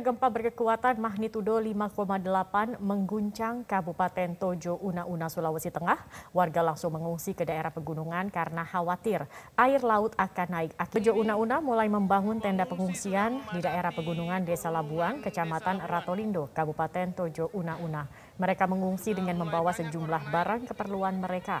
gempa berkekuatan magnitudo 5,8 mengguncang Kabupaten Tojo Una-Una, Sulawesi Tengah. Warga langsung mengungsi ke daerah pegunungan karena khawatir air laut akan naik. Tojo Una-Una mulai membangun tenda pengungsian di daerah pegunungan Desa Labuan, Kecamatan Ratolindo, Kabupaten Tojo Una-Una. Mereka mengungsi dengan membawa sejumlah barang keperluan mereka.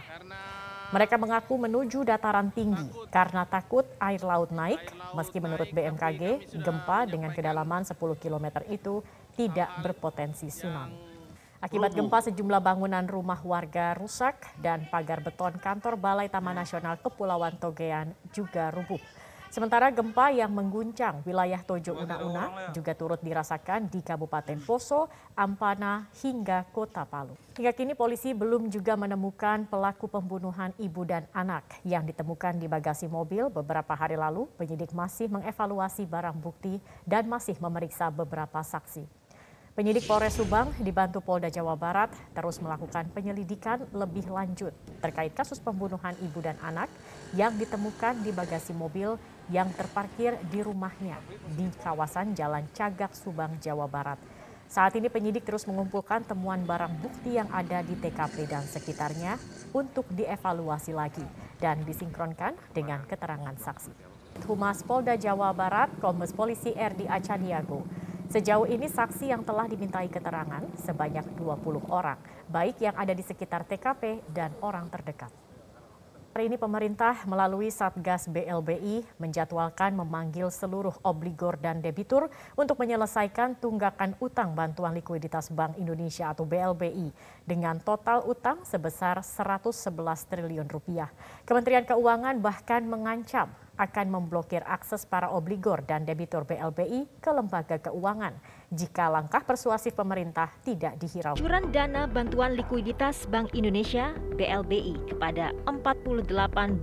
Mereka mengaku menuju dataran tinggi karena takut air laut naik, meski menurut BMKG, gempa dengan kedalaman 10 km itu tidak berpotensi tsunami. Akibat gempa sejumlah bangunan rumah warga rusak dan pagar beton kantor Balai Taman Nasional Kepulauan Togean juga rubuh. Sementara gempa yang mengguncang wilayah Tojo Una-Una juga turut dirasakan di Kabupaten Poso, Ampana, hingga Kota Palu. Hingga kini polisi belum juga menemukan pelaku pembunuhan ibu dan anak yang ditemukan di bagasi mobil beberapa hari lalu. Penyidik masih mengevaluasi barang bukti dan masih memeriksa beberapa saksi. Penyidik Polres Subang dibantu Polda Jawa Barat terus melakukan penyelidikan lebih lanjut terkait kasus pembunuhan ibu dan anak yang ditemukan di bagasi mobil yang terparkir di rumahnya di kawasan Jalan Cagak, Subang, Jawa Barat. Saat ini penyidik terus mengumpulkan temuan barang bukti yang ada di TKP dan sekitarnya untuk dievaluasi lagi dan disinkronkan dengan keterangan saksi. Humas Polda Jawa Barat, Kombes Polisi RD Acaniago. Sejauh ini saksi yang telah dimintai keterangan sebanyak 20 orang, baik yang ada di sekitar TKP dan orang terdekat. Hari ini pemerintah melalui Satgas BLBI menjadwalkan memanggil seluruh obligor dan debitur untuk menyelesaikan tunggakan utang bantuan likuiditas Bank Indonesia atau BLBI dengan total utang sebesar 111 triliun rupiah. Kementerian Keuangan bahkan mengancam akan memblokir akses para obligor dan debitur BLBI ke lembaga keuangan jika langkah persuasif pemerintah tidak dihiraukan. Curan dana bantuan likuiditas Bank Indonesia BLBI kepada 48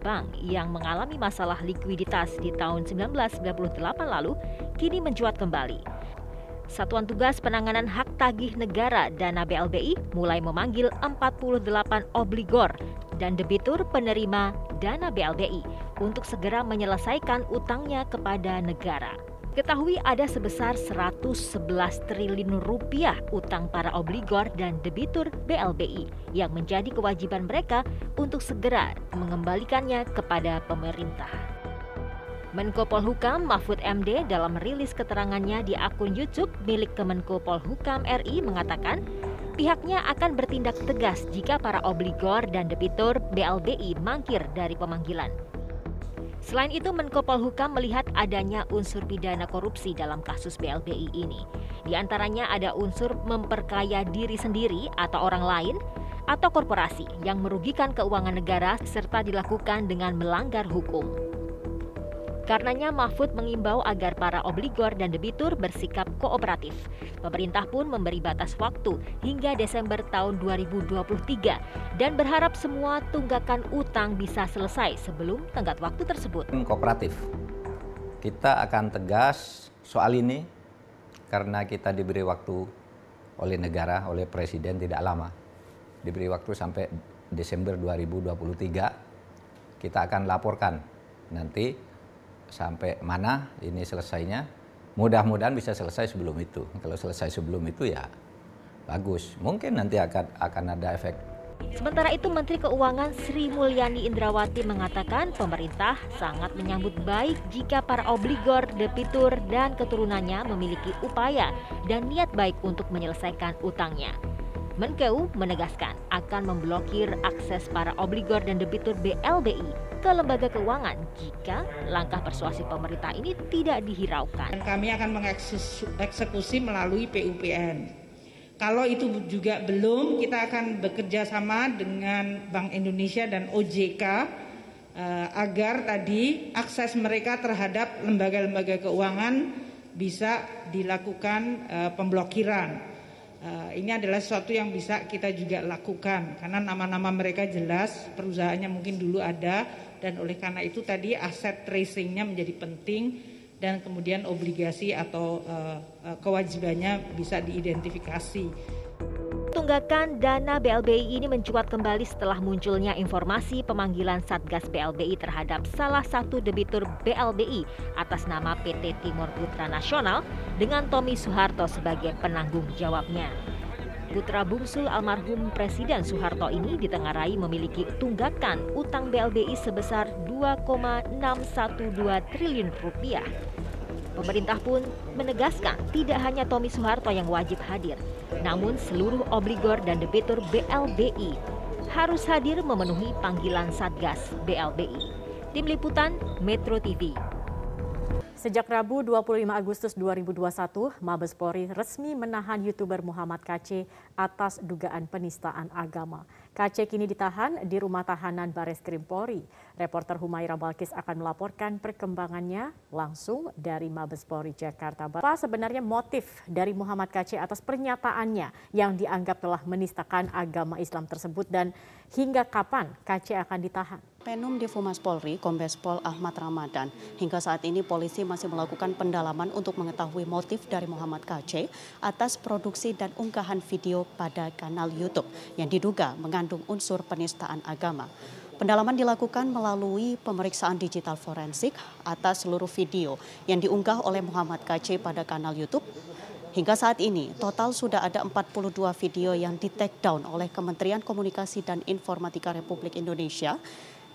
bank yang mengalami masalah likuiditas di tahun 1998 lalu kini mencuat kembali. Satuan Tugas Penanganan Hak Tagih Negara Dana BLBI mulai memanggil 48 obligor dan debitur penerima dana BLBI untuk segera menyelesaikan utangnya kepada negara. Ketahui ada sebesar 111 triliun rupiah utang para obligor dan debitur BLBI yang menjadi kewajiban mereka untuk segera mengembalikannya kepada pemerintah. Menko Polhukam Mahfud MD dalam rilis keterangannya di akun YouTube milik Kemenko Polhukam RI mengatakan pihaknya akan bertindak tegas jika para obligor dan debitur BLBI mangkir dari pemanggilan. Selain itu, Menko Polhukam melihat adanya unsur pidana korupsi dalam kasus BLBI ini. Di antaranya ada unsur memperkaya diri sendiri atau orang lain, atau korporasi yang merugikan keuangan negara serta dilakukan dengan melanggar hukum. Karenanya Mahfud mengimbau agar para obligor dan debitur bersikap kooperatif. Pemerintah pun memberi batas waktu hingga Desember tahun 2023 dan berharap semua tunggakan utang bisa selesai sebelum tenggat waktu tersebut. Kooperatif. Kita akan tegas soal ini karena kita diberi waktu oleh negara, oleh presiden tidak lama. Diberi waktu sampai Desember 2023 kita akan laporkan nanti sampai mana ini selesainya. Mudah-mudahan bisa selesai sebelum itu. Kalau selesai sebelum itu ya bagus. Mungkin nanti akan akan ada efek Sementara itu Menteri Keuangan Sri Mulyani Indrawati mengatakan pemerintah sangat menyambut baik jika para obligor, debitur, dan keturunannya memiliki upaya dan niat baik untuk menyelesaikan utangnya. Menkeu menegaskan akan memblokir akses para obligor dan debitur BLBI ke lembaga keuangan jika langkah persuasi pemerintah ini tidak dihiraukan. Kami akan mengeksekusi melalui PUPN. Kalau itu juga belum, kita akan bekerja sama dengan Bank Indonesia dan OJK eh, agar tadi akses mereka terhadap lembaga-lembaga keuangan bisa dilakukan eh, pemblokiran. Uh, ini adalah sesuatu yang bisa kita juga lakukan karena nama-nama mereka jelas, perusahaannya mungkin dulu ada dan oleh karena itu tadi aset tracingnya menjadi penting dan kemudian obligasi atau uh, uh, kewajibannya bisa diidentifikasi. Tunggakan dana BLBI ini mencuat kembali setelah munculnya informasi pemanggilan Satgas BLBI terhadap salah satu debitur BLBI atas nama PT Timur Putra Nasional dengan Tommy Soeharto sebagai penanggung jawabnya. Putra bungsu almarhum Presiden Soeharto ini ditengarai memiliki tunggakan utang BLBI sebesar 2,612 triliun rupiah. Pemerintah pun menegaskan tidak hanya Tommy Soeharto yang wajib hadir, namun seluruh obligor dan debitur BLBI harus hadir memenuhi panggilan Satgas BLBI. Tim Liputan Metro TV. Sejak Rabu 25 Agustus 2021, Mabes Polri resmi menahan YouTuber Muhammad KC atas dugaan penistaan agama. KC kini ditahan di rumah tahanan Bares Krim Polri. Reporter Humaira Balkis akan melaporkan perkembangannya langsung dari Mabes Polri Jakarta. Apa sebenarnya motif dari Muhammad KC atas pernyataannya yang dianggap telah menistakan agama Islam tersebut dan hingga kapan KC akan ditahan? Penum di Fumas Polri, Kombes Pol Ahmad Ramadan. Hingga saat ini polisi masih melakukan pendalaman untuk mengetahui motif dari Muhammad KC atas produksi dan unggahan video pada kanal YouTube yang diduga mengandung unsur penistaan agama. Pendalaman dilakukan melalui pemeriksaan digital forensik atas seluruh video yang diunggah oleh Muhammad KC pada kanal YouTube Hingga saat ini, total sudah ada 42 video yang di take down oleh Kementerian Komunikasi dan Informatika Republik Indonesia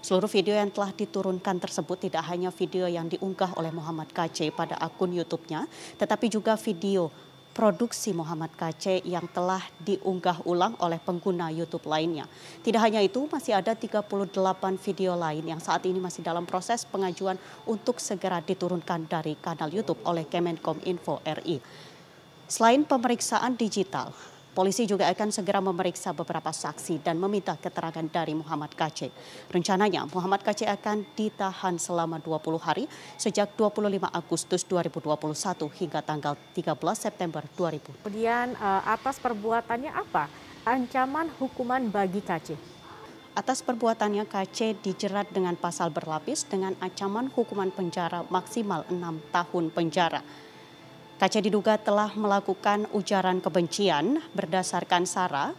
Seluruh video yang telah diturunkan tersebut tidak hanya video yang diunggah oleh Muhammad KC pada akun YouTube-nya, tetapi juga video produksi Muhammad KC yang telah diunggah ulang oleh pengguna YouTube lainnya. Tidak hanya itu, masih ada 38 video lain yang saat ini masih dalam proses pengajuan untuk segera diturunkan dari kanal YouTube oleh Kemenkom Info RI. Selain pemeriksaan digital, Polisi juga akan segera memeriksa beberapa saksi dan meminta keterangan dari Muhammad KC. Rencananya Muhammad KC akan ditahan selama 20 hari sejak 25 Agustus 2021 hingga tanggal 13 September 2000. Kemudian eh, atas perbuatannya apa ancaman hukuman bagi KC? Atas perbuatannya KC dijerat dengan pasal berlapis dengan ancaman hukuman penjara maksimal 6 tahun penjara. Kaca diduga telah melakukan ujaran kebencian berdasarkan SARA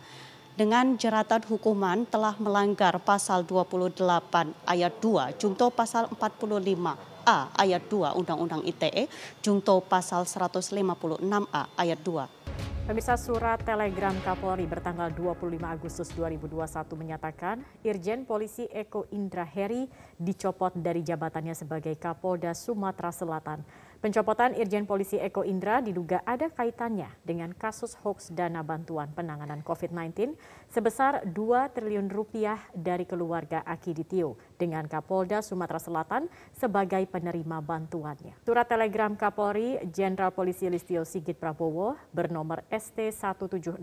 dengan jeratan hukuman telah melanggar pasal 28 ayat 2 Jungto pasal 45A ayat 2 Undang-Undang ITE Jungto pasal 156A ayat 2. Pemirsa surat telegram Kapolri bertanggal 25 Agustus 2021 menyatakan Irjen Polisi Eko Indra Heri dicopot dari jabatannya sebagai Kapolda Sumatera Selatan. Pencopotan Irjen Polisi Eko Indra diduga ada kaitannya dengan kasus hoax dana bantuan penanganan COVID-19 sebesar 2 triliun rupiah dari keluarga Akiditio dengan Kapolda Sumatera Selatan sebagai penerima bantuannya. Surat telegram Kapolri Jenderal Polisi Listio Sigit Prabowo bernomor ST1701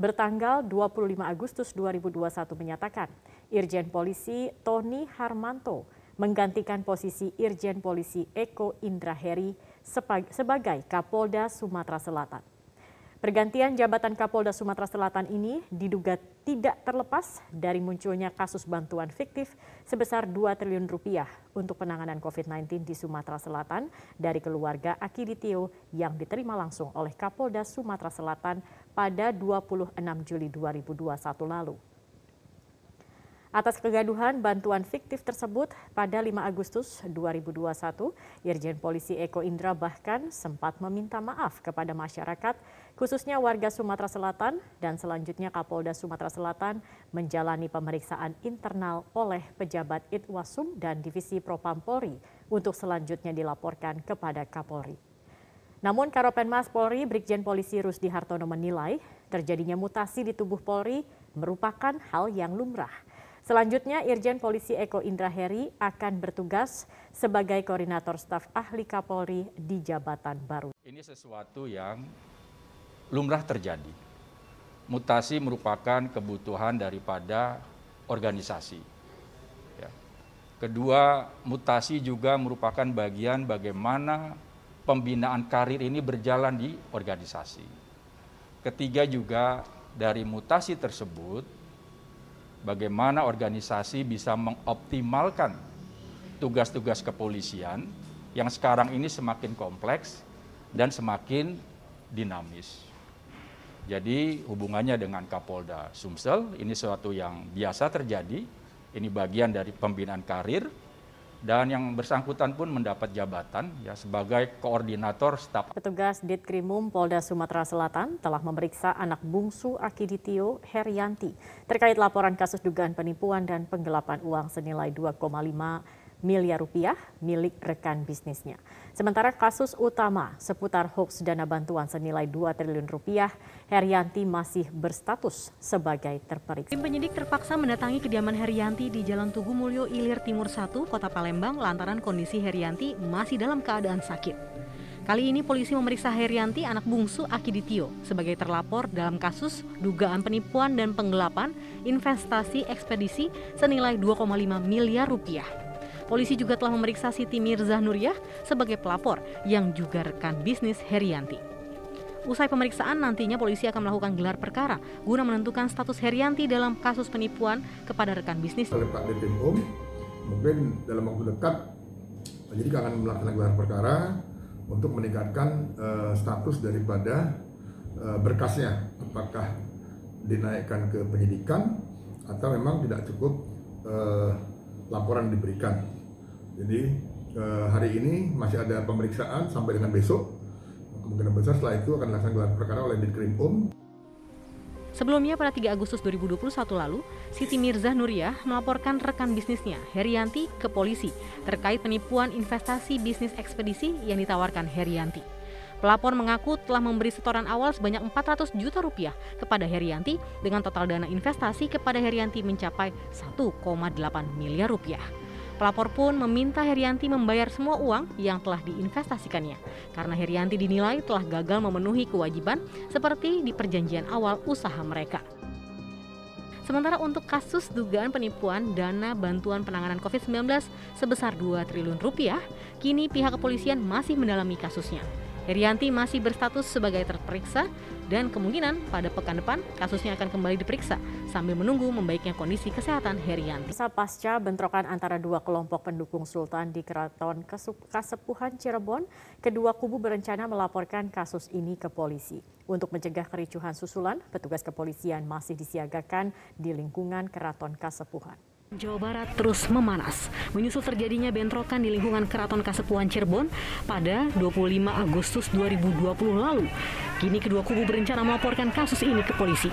bertanggal 25 Agustus 2021 menyatakan Irjen Polisi Tony Harmanto menggantikan posisi Irjen Polisi Eko Indra Heri sebagai Kapolda Sumatera Selatan. Pergantian jabatan Kapolda Sumatera Selatan ini diduga tidak terlepas dari munculnya kasus bantuan fiktif sebesar 2 triliun rupiah untuk penanganan COVID-19 di Sumatera Selatan dari keluarga Akiditio yang diterima langsung oleh Kapolda Sumatera Selatan pada 26 Juli 2021 lalu. Atas kegaduhan bantuan fiktif tersebut pada 5 Agustus 2021, Irjen Polisi Eko Indra bahkan sempat meminta maaf kepada masyarakat, khususnya warga Sumatera Selatan dan selanjutnya Kapolda Sumatera Selatan menjalani pemeriksaan internal oleh pejabat Itwasum dan Divisi Propam Polri untuk selanjutnya dilaporkan kepada Kapolri. Namun Karopenmas Polri Brigjen Polisi Rusdi Hartono menilai terjadinya mutasi di tubuh Polri merupakan hal yang lumrah Selanjutnya, Irjen Polisi Eko Indra Heri akan bertugas sebagai koordinator staf ahli Kapolri di jabatan baru. Ini sesuatu yang lumrah terjadi. Mutasi merupakan kebutuhan daripada organisasi. Ya. Kedua, mutasi juga merupakan bagian bagaimana pembinaan karir ini berjalan di organisasi. Ketiga juga dari mutasi tersebut bagaimana organisasi bisa mengoptimalkan tugas-tugas kepolisian yang sekarang ini semakin kompleks dan semakin dinamis. Jadi hubungannya dengan Kapolda Sumsel ini sesuatu yang biasa terjadi. Ini bagian dari pembinaan karir dan yang bersangkutan pun mendapat jabatan ya sebagai koordinator staf. Petugas Ditkrimum Polda Sumatera Selatan telah memeriksa anak bungsu Akiditio Herianti terkait laporan kasus dugaan penipuan dan penggelapan uang senilai 2,5 miliar rupiah milik rekan bisnisnya. Sementara kasus utama seputar hoax dana bantuan senilai 2 triliun rupiah, Herianti masih berstatus sebagai terperiksa. Tim penyidik terpaksa mendatangi kediaman Herianti di Jalan Tugu Mulyo Ilir Timur 1, Kota Palembang lantaran kondisi Herianti masih dalam keadaan sakit. Kali ini polisi memeriksa Herianti anak bungsu Akiditio sebagai terlapor dalam kasus dugaan penipuan dan penggelapan investasi ekspedisi senilai 2,5 miliar rupiah. Polisi juga telah memeriksa Siti Mirza Nuriyah sebagai pelapor yang juga rekan bisnis Herianti. Usai pemeriksaan nantinya polisi akan melakukan gelar perkara guna menentukan status Herianti dalam kasus penipuan kepada rekan bisnis. Oleh Pak Dirjen mungkin dalam waktu dekat penyidik akan melakukan gelar perkara untuk meningkatkan uh, status daripada uh, berkasnya, apakah dinaikkan ke penyidikan atau memang tidak cukup uh, laporan diberikan. Jadi eh, hari ini masih ada pemeriksaan sampai dengan besok. Kemungkinan besar setelah itu akan dilaksanakan gelar perkara oleh Ditkrim Um. Sebelumnya pada 3 Agustus 2021 lalu, Siti Mirza Nuriyah melaporkan rekan bisnisnya, Herianti, ke polisi terkait penipuan investasi bisnis ekspedisi yang ditawarkan Herianti. Pelapor mengaku telah memberi setoran awal sebanyak 400 juta rupiah kepada Herianti dengan total dana investasi kepada Herianti mencapai 1,8 miliar rupiah. Pelapor pun meminta Herianti membayar semua uang yang telah diinvestasikannya karena Herianti dinilai telah gagal memenuhi kewajiban seperti di perjanjian awal usaha mereka. Sementara untuk kasus dugaan penipuan dana bantuan penanganan COVID-19 sebesar 2 triliun rupiah, kini pihak kepolisian masih mendalami kasusnya. Herianti masih berstatus sebagai terperiksa dan kemungkinan pada pekan depan kasusnya akan kembali diperiksa sambil menunggu membaiknya kondisi kesehatan Herianti. Pasca bentrokan antara dua kelompok pendukung Sultan di Keraton Kasepuhan Cirebon, kedua kubu berencana melaporkan kasus ini ke polisi. Untuk mencegah kericuhan susulan, petugas kepolisian masih disiagakan di lingkungan Keraton Kasepuhan. Jawa Barat terus memanas menyusul terjadinya bentrokan di lingkungan Keraton Kasepuhan Cirebon pada 25 Agustus 2020 lalu. Kini kedua kubu berencana melaporkan kasus ini ke polisi.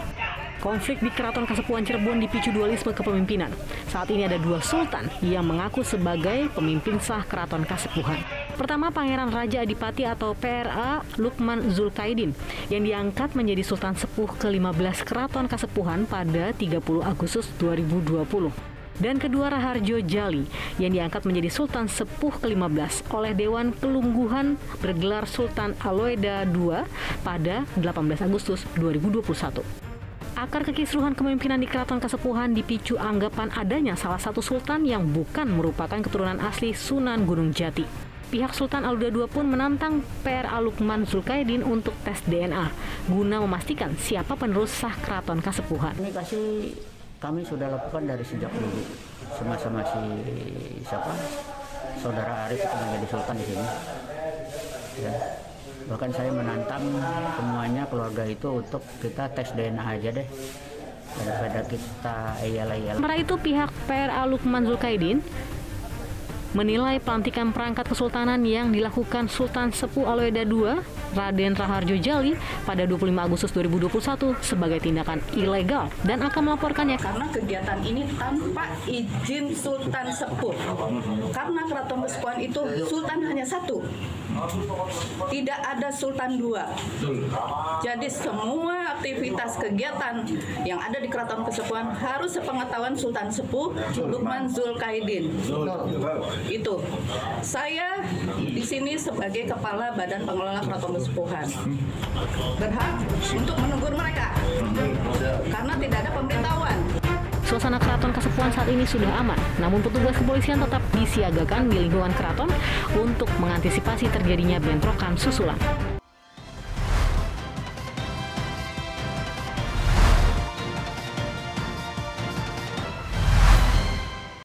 Konflik di Keraton Kasepuhan Cirebon dipicu dualisme kepemimpinan. Saat ini ada dua sultan yang mengaku sebagai pemimpin sah Keraton Kasepuhan. Pertama, Pangeran Raja Adipati atau PRA Lukman Zulkaidin yang diangkat menjadi Sultan Sepuh ke-15 Keraton Kasepuhan pada 30 Agustus 2020 dan kedua Raharjo Jali yang diangkat menjadi Sultan Sepuh ke-15 oleh Dewan Kelungguhan bergelar Sultan Aloeda II pada 18 Agustus 2021. Akar kekisruhan kepemimpinan di Keraton Kasepuhan dipicu anggapan adanya salah satu sultan yang bukan merupakan keturunan asli Sunan Gunung Jati. Pihak Sultan Aluda II pun menantang PRA Lukman Zulkaidin untuk tes DNA guna memastikan siapa penerus sah Keraton Kasepuhan. Ini kasih kami sudah lakukan dari sejak dulu. Semasa masih siapa? Saudara Arif itu menjadi sultan di sini. Ya. Bahkan saya menantang semuanya keluarga itu untuk kita tes DNA aja deh. Daripada kita iyal-iyal. Sementara itu pihak PRA Lukman Zulkaidin menilai pelantikan perangkat kesultanan yang dilakukan Sultan Sepuh Aloeda II, Raden Raharjo Jali pada 25 Agustus 2021 sebagai tindakan ilegal dan akan melaporkannya. Karena kegiatan ini tanpa izin Sultan Sepuh. Karena Keraton Kesepuhan itu Sultan hanya satu. Tidak ada Sultan dua. Jadi semua aktivitas kegiatan yang ada di Keraton Kesepuhan harus sepengetahuan Sultan Sepuh Lukman Zulkaidin. Itu. Saya di sini sebagai kepala badan pengelola keraton kesepuhan. Berhak untuk menegur mereka. Karena tidak ada pemberitahuan Suasana keraton Kasepuhan saat ini sudah aman, namun petugas kepolisian tetap disiagakan di lingkungan keraton untuk mengantisipasi terjadinya bentrokan susulan.